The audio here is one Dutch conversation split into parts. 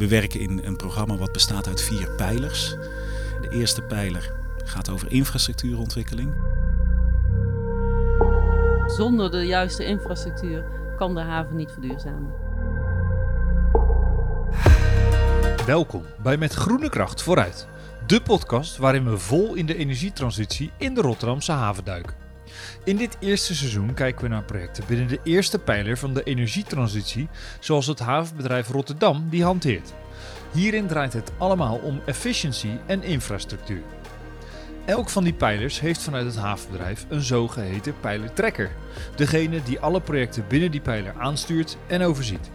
We werken in een programma wat bestaat uit vier pijlers. De eerste pijler gaat over infrastructuurontwikkeling. Zonder de juiste infrastructuur kan de haven niet verduurzamen. Welkom bij Met Groene Kracht Vooruit. De podcast waarin we vol in de energietransitie in de Rotterdamse haven duiken. In dit eerste seizoen kijken we naar projecten binnen de eerste pijler van de energietransitie, zoals het havenbedrijf Rotterdam die hanteert. Hierin draait het allemaal om efficiëntie en infrastructuur. Elk van die pijlers heeft vanuit het havenbedrijf een zogeheten pijlertrekker. Degene die alle projecten binnen die pijler aanstuurt en overziet.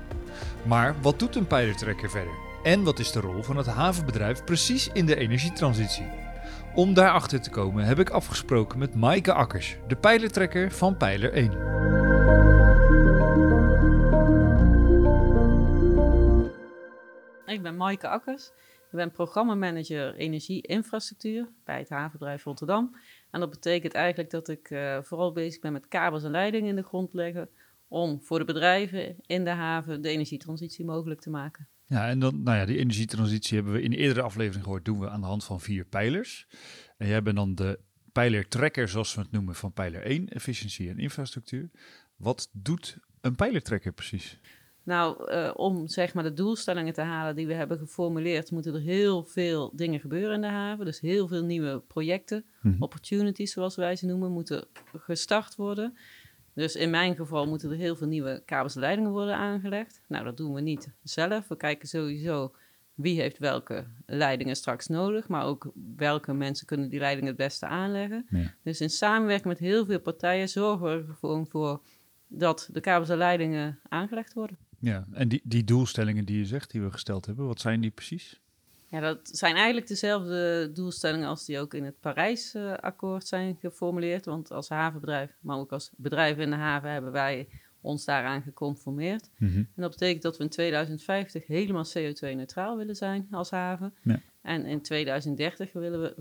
Maar wat doet een pijlertrekker verder? En wat is de rol van het havenbedrijf precies in de energietransitie? Om daarachter te komen heb ik afgesproken met Maaike Akkers, de pijlertrekker van Pijler 1. Ik ben Maaike Akkers. Ik ben programmamanager energie-infrastructuur bij het havenbedrijf Rotterdam. En dat betekent eigenlijk dat ik eh, vooral bezig ben met kabels en leidingen in de grond leggen om voor de bedrijven in de haven de energietransitie mogelijk te maken. Ja, en dan, nou ja, die energietransitie hebben we in de eerdere aflevering gehoord, doen we aan de hand van vier pijlers. En jij bent dan de pijlertrekker, zoals we het noemen, van pijler 1, efficiëntie en infrastructuur. Wat doet een pijlertrekker precies? Nou, uh, om zeg maar de doelstellingen te halen die we hebben geformuleerd, moeten er heel veel dingen gebeuren in de haven. Dus heel veel nieuwe projecten, Mhm. opportunities zoals wij ze noemen, moeten gestart worden. Dus in mijn geval moeten er heel veel nieuwe kabels en leidingen worden aangelegd. Nou, dat doen we niet zelf. We kijken sowieso wie heeft welke leidingen straks nodig, maar ook welke mensen kunnen die leidingen het beste aanleggen. Ja. Dus in samenwerking met heel veel partijen zorgen we er gewoon voor dat de kabels en leidingen aangelegd worden. Ja, en die, die doelstellingen die je zegt, die we gesteld hebben, wat zijn die precies? Ja, dat zijn eigenlijk dezelfde doelstellingen als die ook in het Parijsakkoord zijn geformuleerd. Want als havenbedrijf, maar ook als bedrijf in de haven, hebben wij ons daaraan geconformeerd. Mhm. En dat betekent dat we in 2050 helemaal CO2-neutraal willen zijn als haven. Ja. En in 2030 willen we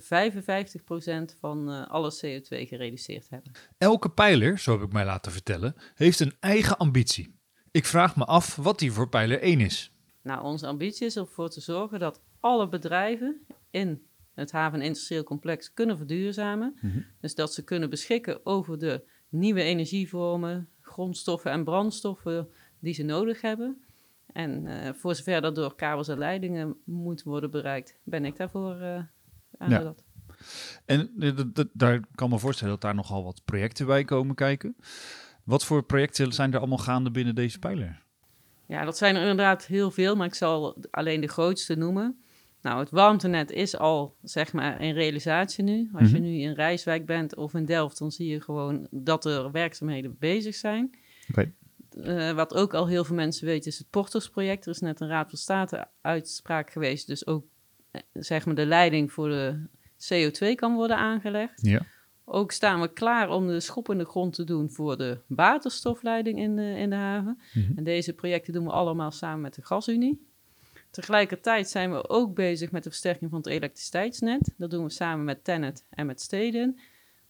55% van eh, alle CO2 gereduceerd hebben. Elke pijler, zo heb ik mij laten vertellen, heeft een eigen ambitie. Ik vraag me af wat die voor pijler 1 is. Nou, onze ambitie is ervoor te zorgen dat alle bedrijven in het haven- en industrieel complex kunnen verduurzamen. Mhm. Dus dat ze kunnen beschikken over de nieuwe energievormen, grondstoffen en brandstoffen die ze nodig hebben. En eh, voor zover dat door kabels en leidingen moet worden bereikt, ben ik daarvoor eh aangezet. En eh, dat- dat- daar kan me voorstellen dat daar nogal wat projecten bij komen kijken. Wat voor projecten zijn er allemaal gaande binnen deze pijler? Ja, dat zijn er inderdaad heel veel, maar ik zal alleen de grootste noemen. Nou, het warmtenet is al, zeg maar, in realisatie nu. Als je Mhm. nu in Rijswijk bent of in Delft, dan zie je gewoon dat er werkzaamheden bezig zijn. Eh, wat ook al heel veel mensen weten, is het Portersproject. Er is net een Raad van State uitspraak geweest, dus ook, eh, zeg maar, de leiding voor de CO2 kan worden aangelegd. Ja. Ook staan we klaar om de schop in de grond te doen voor de waterstofleiding in de, in de haven. Mhm. En deze projecten doen we allemaal samen met de Gasunie. Tegelijkertijd zijn we ook bezig met de versterking van het elektriciteitsnet. Dat doen we samen met Tennet en met Steden.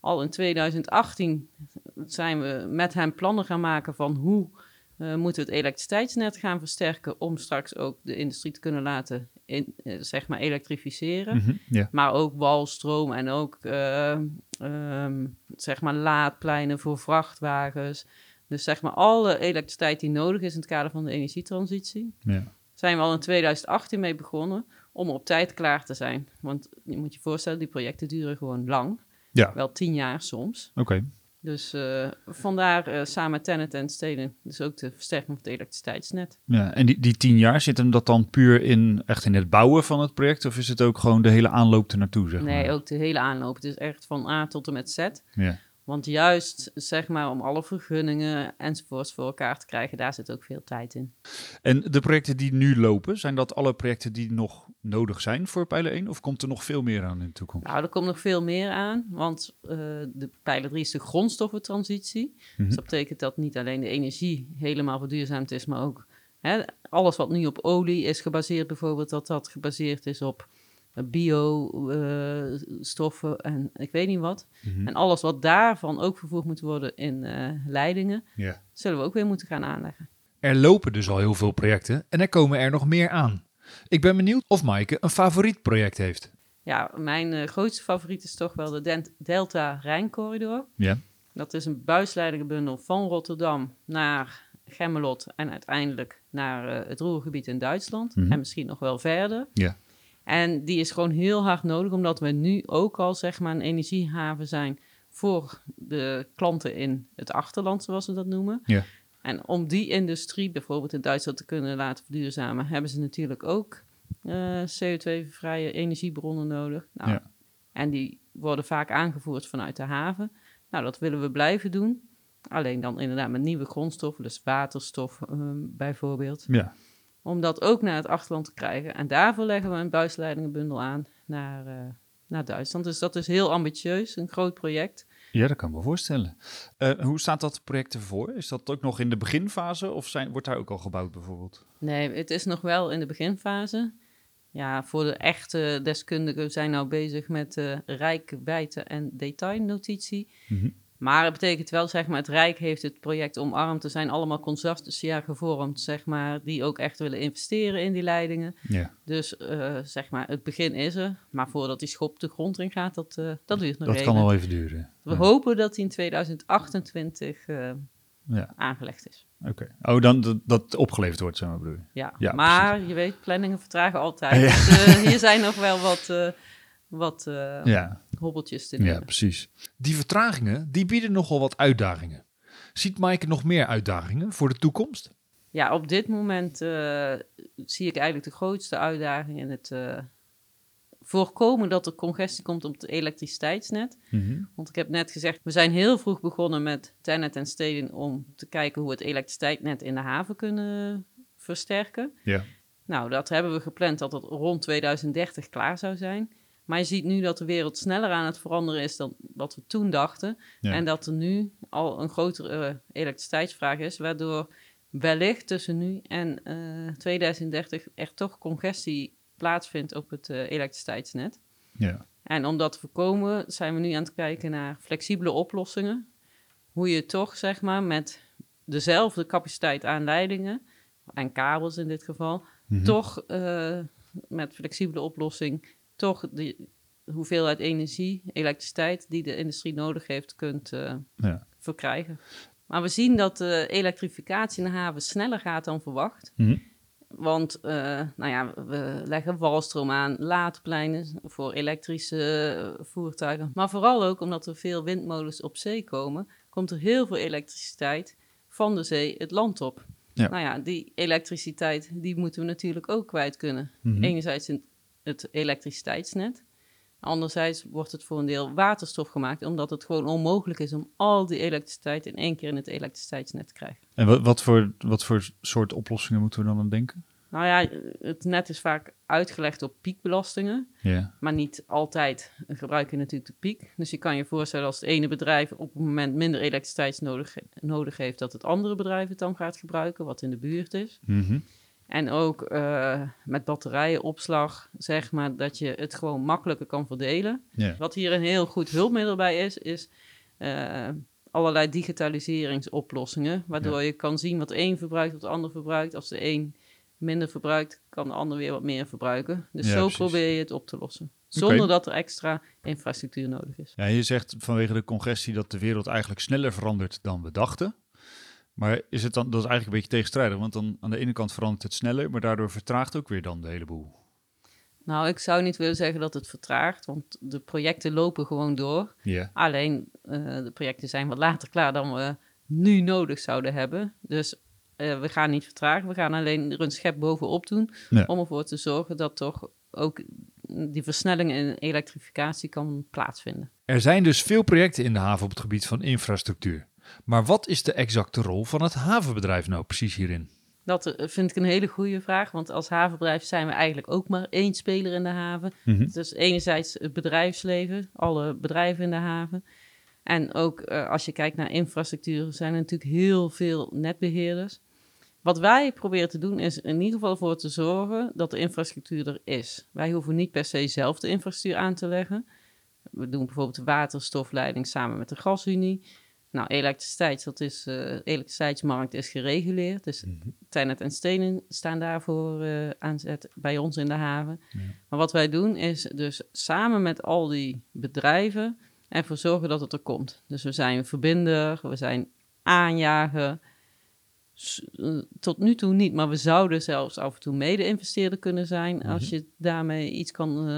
Al in 2018 zijn we met hen plannen gaan maken van hoe eh, moeten we het elektriciteitsnet gaan versterken om straks ook de industrie te kunnen laten in, eh, zeg maar elektrificeren. Mhm. Maar ook walstroom en ook eh, ehm, zeg maar laadpleinen voor vrachtwagens. Dus zeg maar alle elektriciteit die nodig is in het kader van de energietransitie. Ja. Zijn we al in 2018 mee begonnen om op tijd klaar te zijn. Want je moet je voorstellen, die projecten duren gewoon lang. Ja. Wel tien jaar soms. Oké. Dus eh, vandaar eh, samen Tennet en Steden dus ook de versterking van het elektriciteitsnet. Ja, en die, die tien jaar, zit hem dat dan puur in, echt in het bouwen van het project? Of is het ook gewoon de hele aanloop ernaartoe, zeg Nee, maar? ook de hele aanloop. Is echt van A tot en met Z. Ja. Want juist, zeg maar, om alle vergunningen enzovoorts voor elkaar te krijgen, daar zit ook veel tijd in. En de projecten die nu lopen, zijn dat alle projecten die nog nodig zijn voor pijler 1? Of komt er nog veel meer aan in de toekomst? Nou, er komt nog veel meer aan, want eh, de pijler 3 is de grondstoffentransitie. Mhm. Dus dat betekent dat niet alleen de energie helemaal verduurzaamd is, maar ook hè, alles wat nu op olie is gebaseerd, bijvoorbeeld, dat dat gebaseerd is op biostoffen en ik weet niet wat. Mhm. En alles wat daarvan ook vervoerd moet worden in eh, leidingen, zullen we ook weer moeten gaan aanleggen. Er lopen dus al heel veel projecten en er komen er nog meer aan. Ik ben benieuwd of Maaike een favoriet project heeft. Ja, mijn eh, grootste favoriet is toch wel de Den- Delta Rijncorridor. Ja. Dat is een buisleidingenbundel van Rotterdam naar Gemmelot en uiteindelijk naar eh, het Roergebied in Duitsland. Mhm. En misschien nog wel verder. Ja. En die is gewoon heel hard nodig, omdat we nu ook al zeg maar een energiehaven zijn voor de klanten in het achterland, zoals we dat noemen. Ja. En om die industrie bijvoorbeeld in Duitsland te kunnen laten verduurzamen, hebben ze natuurlijk ook eh, CO2-vrije energiebronnen nodig. Nou, Ja. En die worden vaak aangevoerd vanuit de haven. Nou, dat willen we blijven doen. Alleen dan inderdaad met nieuwe grondstoffen, dus waterstof ehm, bijvoorbeeld. Ja. Om dat ook naar het achterland te krijgen. En daarvoor leggen we een buisleidingenbundel aan naar, eh, naar Duitsland. Dus dat is heel ambitieus, een groot project. Ja, dat kan ik me voorstellen. Eh, hoe staat dat project ervoor? Is dat ook nog in de beginfase of zijn, wordt daar ook al gebouwd bijvoorbeeld? Nee, het is nog wel in de beginfase. Ja, voor de echte deskundigen zijn nou bezig met eh rijkwijde en detailnotitie. Mhm. Maar het betekent wel, zeg maar, het Rijk heeft het project omarmd. Er zijn allemaal consortia gevormd, zeg maar, die ook echt willen investeren in die leidingen. Ja. Dus, eh, zeg maar, het begin is er. Maar voordat die schop de grond in gaat, dat, eh, dat duurt nog Dat even. kan al even duren. We Ja. hopen dat die in 2028 eh, Ja, aangelegd is. oké. Oh, dan dat, dat opgeleverd wordt, zo bedoel je? Ja, Ja, maar je weet, planningen vertragen altijd. Ja. Dus, hier zijn nog wel wat, wat eh, Ja, hobbeltjes te ja, nemen. precies. Die vertragingen, die bieden nogal wat uitdagingen. Ziet Maaike nog meer uitdagingen voor de toekomst? Ja, op dit moment eh, zie ik eigenlijk de grootste uitdaging in het eh, voorkomen dat er congestie komt op het elektriciteitsnet. Want ik heb net gezegd, we zijn heel vroeg begonnen met Tennet en Stedin om te kijken hoe we het elektriciteitsnet in de haven kunnen versterken. Ja. Nou, dat hebben we gepland dat het rond 2030 klaar zou zijn. Maar je ziet nu dat de wereld sneller aan het veranderen is dan wat we toen dachten. Ja. En dat er nu al een grotere eh, elektriciteitsvraag is, waardoor wellicht tussen nu en eh, 2030 er toch congestie plaatsvindt op het eh, elektriciteitsnet. Ja. En om dat te voorkomen zijn we nu aan het kijken naar flexibele oplossingen. Hoe je toch, zeg maar, met dezelfde capaciteit aan leidingen, en kabels in dit geval, Mhm. toch eh, met flexibele oplossing, toch de hoeveelheid energie, elektriciteit die de industrie nodig heeft, kunt eh, Ja. verkrijgen. Maar we zien dat de elektrificatie in de haven sneller gaat dan verwacht. Mhm. Want eh, nou ja, we leggen walstroom aan, laadpleinen voor elektrische eh, voertuigen. Maar vooral ook omdat er veel windmolens op zee komen, komt er heel veel elektriciteit van de zee het land op. Ja. Nou ja, die elektriciteit die moeten we natuurlijk ook kwijt kunnen. Mhm. Enerzijds in het elektriciteitsnet. Anderzijds wordt het voor een deel waterstof gemaakt, omdat het gewoon onmogelijk is om al die elektriciteit in één keer in het elektriciteitsnet te krijgen. En wat, wat, voor, wat voor soort oplossingen moeten we dan aan denken? Nou ja, het net is vaak uitgelegd op piekbelastingen, Ja. maar niet altijd gebruik je natuurlijk de piek. Dus je kan je voorstellen als het ene bedrijf op het moment minder elektriciteit nodig, nodig heeft, dat het andere bedrijf het dan gaat gebruiken, wat in de buurt is. Mhm. En ook eh, met batterijenopslag, zeg maar, dat je het gewoon makkelijker kan verdelen. Ja. Wat hier een heel goed hulpmiddel bij is, is eh, allerlei digitaliseringsoplossingen. Waardoor je kan zien wat een verbruikt, wat de ander verbruikt. Als de een minder verbruikt, kan de ander weer wat meer verbruiken. Dus Ja, zo precies. probeer je het op te lossen. Zonder dat er extra infrastructuur nodig is. Ja, je zegt vanwege de congestie dat de wereld eigenlijk sneller verandert dan we dachten. Maar is het dan, dat is eigenlijk een beetje tegenstrijdig, want dan aan de ene kant verandert het sneller, maar daardoor vertraagt ook weer dan de hele boel. Nou, ik zou niet willen zeggen dat het vertraagt, want de projecten lopen gewoon door. Alleen eh, de projecten zijn wat later klaar dan we nu nodig zouden hebben. Dus eh, we gaan niet vertragen, we gaan alleen er een schep bovenop doen. Ja. Om ervoor te zorgen dat toch ook die versnelling in elektrificatie kan plaatsvinden. Er zijn dus veel projecten in de haven op het gebied van infrastructuur. Maar wat is de exacte rol van het havenbedrijf nou precies hierin? Dat eh, vind ik een hele goede vraag, want als havenbedrijf zijn we eigenlijk ook maar één speler in de haven. Dus enerzijds het bedrijfsleven, alle bedrijven in de haven. En ook eh, als je kijkt naar infrastructuur, zijn er natuurlijk heel veel netbeheerders. Wat wij proberen te doen is in ieder geval voor te zorgen dat de infrastructuur er is. Wij hoeven niet per se zelf de infrastructuur aan te leggen. We doen bijvoorbeeld de waterstofleiding samen met de gasunie. Nou, elektriciteit, dat is, eh, elektriciteitsmarkt is gereguleerd. Dus Mhm. Tennet en Stenen staan daarvoor eh aan zet bij ons in de haven. Ja. Maar wat wij doen is dus samen met al die bedrijven ervoor zorgen dat het er komt. Dus we zijn verbinder, we zijn aanjager. Eh, Tot nu toe niet, maar we zouden zelfs af en toe mede-investeerder kunnen zijn. Als Mhm. je daarmee iets kan,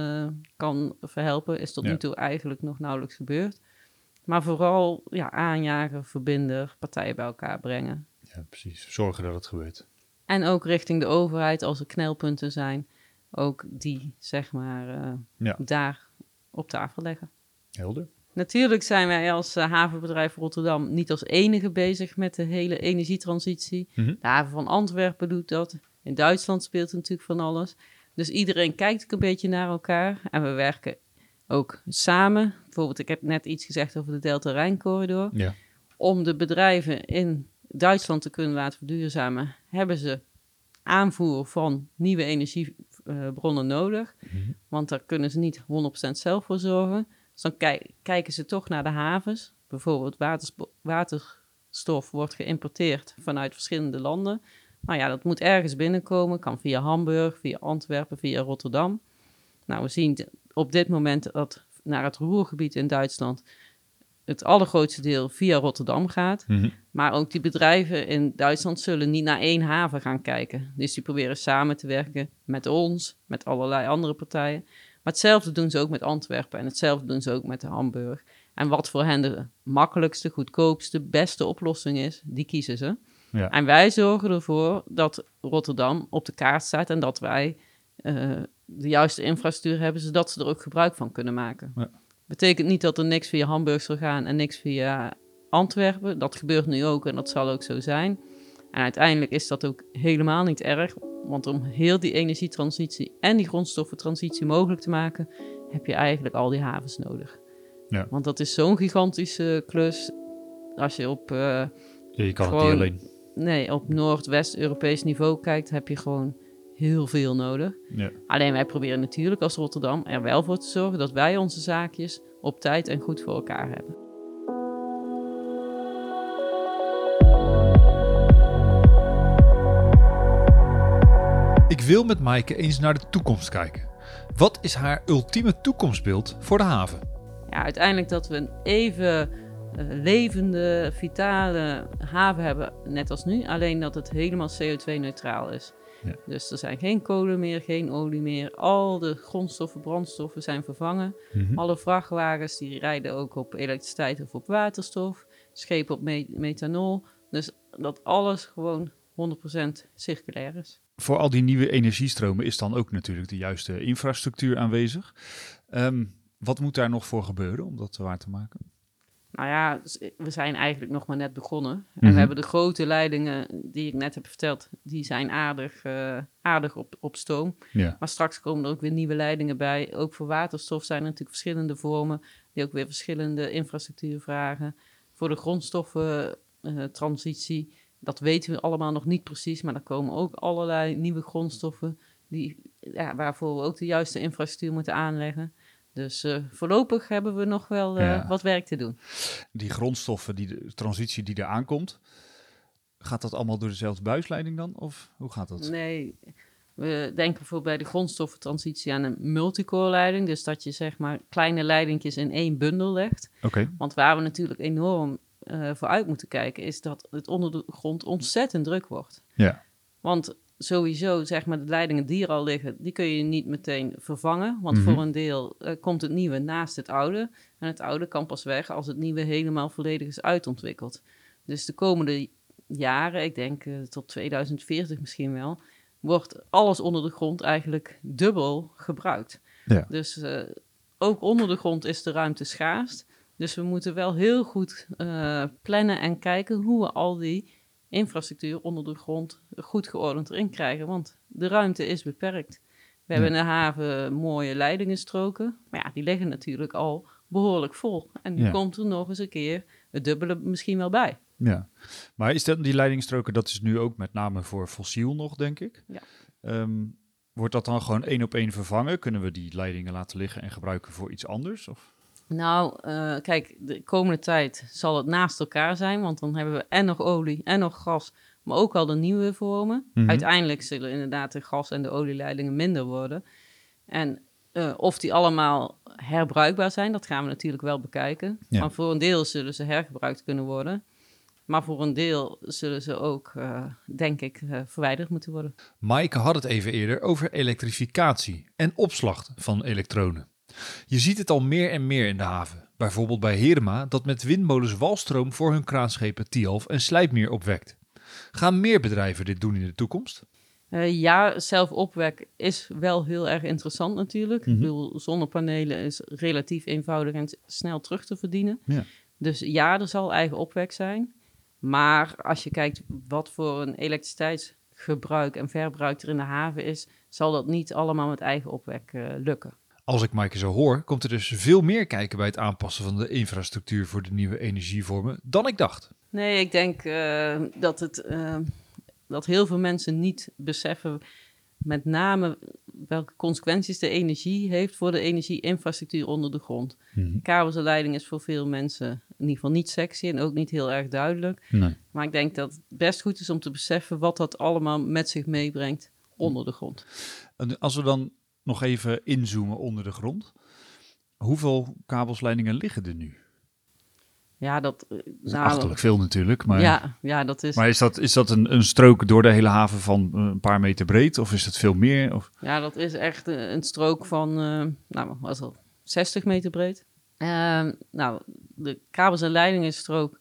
kan verhelpen, is tot Ja. nu toe eigenlijk nog nauwelijks gebeurd. Maar vooral ja, aanjager, verbinder, partijen bij elkaar brengen. ja, precies. Zorgen dat het gebeurt. En ook richting de overheid, als er knelpunten zijn, ook die zeg maar eh, Ja. daar op tafel leggen. Helder. Natuurlijk zijn wij als eh, havenbedrijf Rotterdam niet als enige bezig met de hele energietransitie. Mhm. De haven van Antwerpen doet dat. In Duitsland speelt natuurlijk van alles. Dus iedereen kijkt ook een beetje naar elkaar. En we werken ook samen. Bijvoorbeeld, ik heb net iets gezegd over de Delta Rijncorridor. Ja. Om de bedrijven in Duitsland te kunnen laten verduurzamen, hebben ze aanvoer van nieuwe energiebronnen nodig. Mhm. Want daar kunnen ze niet 100% zelf voor zorgen. Dus dan kij- kijken ze toch naar de havens. Bijvoorbeeld waterstof wordt geïmporteerd vanuit verschillende landen. Nou ja, dat moet ergens binnenkomen. Kan via Hamburg, via Antwerpen, via Rotterdam. Nou, we zien op dit moment dat naar het Roergebied in Duitsland het allergrootste deel via Rotterdam gaat. Mhm. Maar ook die bedrijven in Duitsland zullen niet naar één haven gaan kijken. Dus die proberen samen te werken met ons, met allerlei andere partijen. Maar hetzelfde doen ze ook met Antwerpen en hetzelfde doen ze ook met Hamburg. En wat voor hen de makkelijkste, goedkoopste, beste oplossing is, die kiezen ze. Ja. En wij zorgen ervoor dat Rotterdam op de kaart staat en dat wij eh, de juiste infrastructuur hebben, zodat ze er ook gebruik van kunnen maken. Ja. Betekent niet dat er niks via Hamburg zal gaan en niks via Antwerpen. Dat gebeurt nu ook en dat zal ook zo zijn. En uiteindelijk is dat ook helemaal niet erg, want om heel die energietransitie en die grondstoffentransitie mogelijk te maken, heb je eigenlijk al die havens nodig. Ja. Want dat is zo'n gigantische klus. Als je op, eh, Ja, je kan het Gewoon- niet alleen. nee, op Noord-West-Europees niveau kijkt, heb je gewoon heel veel nodig. Ja. Alleen wij proberen natuurlijk als Rotterdam er wel voor te zorgen dat wij onze zaakjes op tijd en goed voor elkaar hebben. Ik wil met Maaike eens naar de toekomst kijken. Wat is haar ultieme toekomstbeeld voor de haven? Ja, uiteindelijk dat we een even eh, levende, vitale haven hebben, net als nu. Alleen dat het helemaal CO2-neutraal is. Ja. Dus er zijn geen kolen meer, geen olie meer. Al de grondstoffen, brandstoffen zijn vervangen. Mhm. Alle vrachtwagens die rijden ook op elektriciteit of op waterstof. Schepen op me- methanol. Dus dat alles gewoon 100% circulair is. Voor al die nieuwe energiestromen is dan ook natuurlijk de juiste infrastructuur aanwezig. Ehm, wat moet daar nog voor gebeuren om dat waar te maken? Nou ja, dus we zijn eigenlijk nog maar net begonnen. En Mhm. we hebben de grote leidingen die ik net heb verteld, die zijn aardig, eh, aardig op, op stoom. Ja. Maar straks komen er ook weer nieuwe leidingen bij. Ook voor waterstof zijn er natuurlijk verschillende vormen, die ook weer verschillende infrastructuur vragen. Voor de grondstoffentransitie, dat weten we allemaal nog niet precies, maar er komen ook allerlei nieuwe grondstoffen die, ja, waarvoor we ook de juiste infrastructuur moeten aanleggen. Dus eh, voorlopig hebben we nog wel eh, Ja. wat werk te doen. Die grondstoffen, die de transitie die er aankomt, gaat dat allemaal door dezelfde buisleiding dan? Of hoe gaat dat? Nee, we denken bijvoorbeeld bij de grondstoffentransitie aan een multicore leiding. Dus dat je zeg maar kleine leidingjes in één bundel legt. Oké. Want waar we natuurlijk enorm eh voor uit moeten kijken, is dat het onder de grond ontzettend druk wordt. Ja. Want sowieso, zeg maar, de leidingen die er al liggen, die kun je niet meteen vervangen. Want Mhm. voor een deel eh, komt het nieuwe naast het oude. En het oude kan pas weg als het nieuwe helemaal volledig is uitontwikkeld. Dus de komende jaren, ik denk eh, tot 2040 misschien wel, wordt alles onder de grond eigenlijk dubbel gebruikt. Ja. Dus eh, ook onder de grond is de ruimte schaars. Dus we moeten wel heel goed plannen en kijken hoe we al die infrastructuur onder de grond goed geordend erin krijgen. Want de ruimte is beperkt. We hebben in de haven mooie leidingenstroken. Maar ja, die liggen natuurlijk al behoorlijk vol. En nu Ja. komt er nog eens een keer het dubbele misschien wel bij. Ja. Maar is dat die leidingsstroken, dat is nu ook met name voor fossiel nog, denk ik? Ja. Ehm, wordt dat dan gewoon één op één vervangen? Kunnen we die leidingen laten liggen en gebruiken voor iets anders? Of? Nou, uh, kijk, de komende tijd zal het naast elkaar zijn, want dan hebben we en nog olie en nog gas, maar ook al de nieuwe vormen. Mm -hmm. Uiteindelijk zullen inderdaad de gas- en de olieleidingen minder worden. En uh, of die allemaal herbruikbaar zijn, dat gaan we natuurlijk wel bekijken. Ja. Maar voor een deel zullen ze hergebruikt kunnen worden. Maar voor een deel zullen ze ook, uh, denk ik, uh, verwijderd moeten worden. Maaike had het even eerder over elektrificatie en opslag van elektronen. Je ziet het al meer en meer in de haven. Bijvoorbeeld bij Herema, dat met windmolens walstroom voor hun kraanschepen Tialf en Slijpmeer opwekt. Gaan meer bedrijven dit doen in de toekomst? Uh, ja, zelfopwek is wel heel erg interessant natuurlijk. Mm -hmm. Ik bedoel, zonnepanelen is relatief eenvoudig en snel terug te verdienen. Ja. Dus ja, er zal eigen opwek zijn. Maar als je kijkt wat voor een elektriciteitsgebruik en verbruik er in de haven is, zal dat niet allemaal met eigen opwek uh, lukken. Als ik Maaike zo hoor, komt er dus veel meer kijken bij het aanpassen van de infrastructuur voor de nieuwe energievormen dan ik dacht. Nee, ik denk uh, dat, het, uh, dat heel veel mensen niet beseffen, met name welke consequenties de energie heeft voor de energieinfrastructuur onder de grond. Hmm. Kabels en leiding is voor veel mensen in ieder geval niet sexy en ook niet heel erg duidelijk. Nee. Maar ik denk dat het best goed is om te beseffen wat dat allemaal met zich meebrengt onder de grond. En als we dan nog even inzoomen onder de grond. Hoeveel kabelsleidingen liggen er nu? Ja, dat, dat is nou, achterlijk veel natuurlijk. Maar, ja, ja, dat is... maar is dat, is dat een, een strook door de hele haven van een paar meter breed? Of is het veel meer? Of? Ja, dat is echt een strook van, uh, nou, was dat 60 meter breed. Uh, nou, de kabels- en leidingenstrook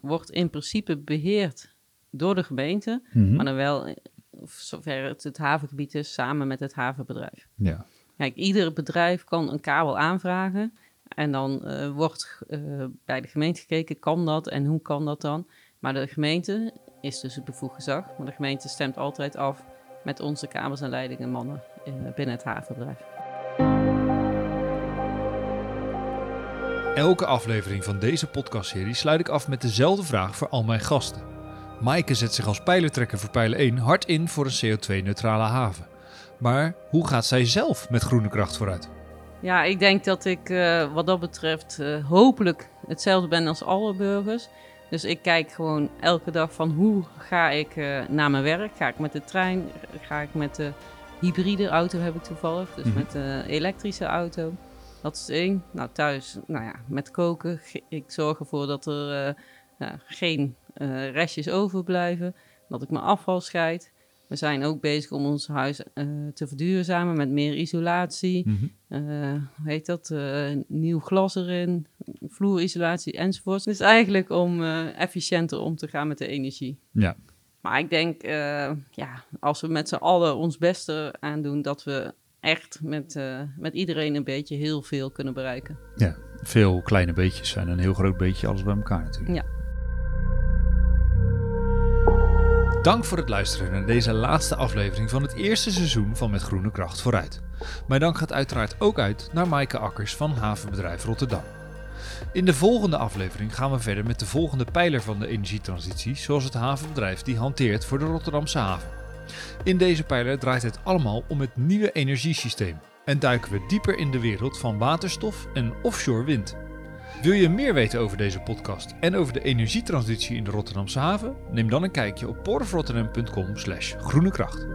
wordt in principe beheerd door de gemeente. Mm -hmm. Maar dan wel zover het het havengebied is, samen met het havenbedrijf. Ja. Kijk, ieder bedrijf kan een kabel aanvragen en dan uh, wordt uh, bij de gemeente gekeken, kan dat en hoe kan dat dan? Maar de gemeente is dus het bevoegd gezag, maar de gemeente stemt altijd af met onze kabels en leidingen mannen uh, binnen het havenbedrijf. Elke aflevering van deze podcastserie sluit ik af met dezelfde vraag voor al mijn gasten. Maaike zet zich als pijlertrekker voor pijler 1 hard in voor een CO2-neutrale haven. Maar hoe gaat zij zelf met groene kracht vooruit? Ja, ik denk dat ik uh, wat dat betreft uh, hopelijk hetzelfde ben als alle burgers. Dus ik kijk gewoon elke dag van hoe ga ik uh, naar mijn werk? Ga ik met de trein? Ga ik met de hybride auto heb ik toevallig, dus mm -hmm. met de elektrische auto. Dat is één. Nou, thuis, nou ja, met koken. Ik zorg ervoor dat er geen uh, restjes overblijven, dat ik mijn afval scheid. We zijn ook bezig om ons huis uh, te verduurzamen met meer isolatie. Mm -hmm. uh, hoe heet dat? nieuw glas erin, vloerisolatie enzovoort. Dus eigenlijk om efficiënter om te gaan met de energie. Ja. Maar ik denk, ja, als we met z'n allen ons beste aandoen, dat we echt met, met iedereen een beetje heel veel kunnen bereiken. Ja, veel kleine beetjes zijn een heel groot beetje alles bij elkaar natuurlijk. Ja. Dank voor het luisteren naar deze laatste aflevering van het eerste seizoen van Met Groene Kracht vooruit. Mijn dank gaat uiteraard ook uit naar Maaike Akkers van Havenbedrijf Rotterdam. In de volgende aflevering gaan we verder met de volgende pijler van de energietransitie, zoals het havenbedrijf die hanteert voor de Rotterdamse haven. In deze pijler draait het allemaal om het nieuwe energiesysteem en duiken we dieper in de wereld van waterstof en offshore wind. Wil je meer weten over deze podcast en over de energietransitie in de Rotterdamse haven? Neem dan een kijkje op portofrotterdam.com slash groenekracht.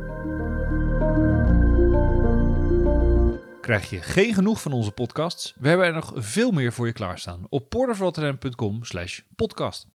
Krijg je geen genoeg van onze podcasts? We hebben er nog veel meer voor je klaarstaan op portofrotterdam.com slash podcast.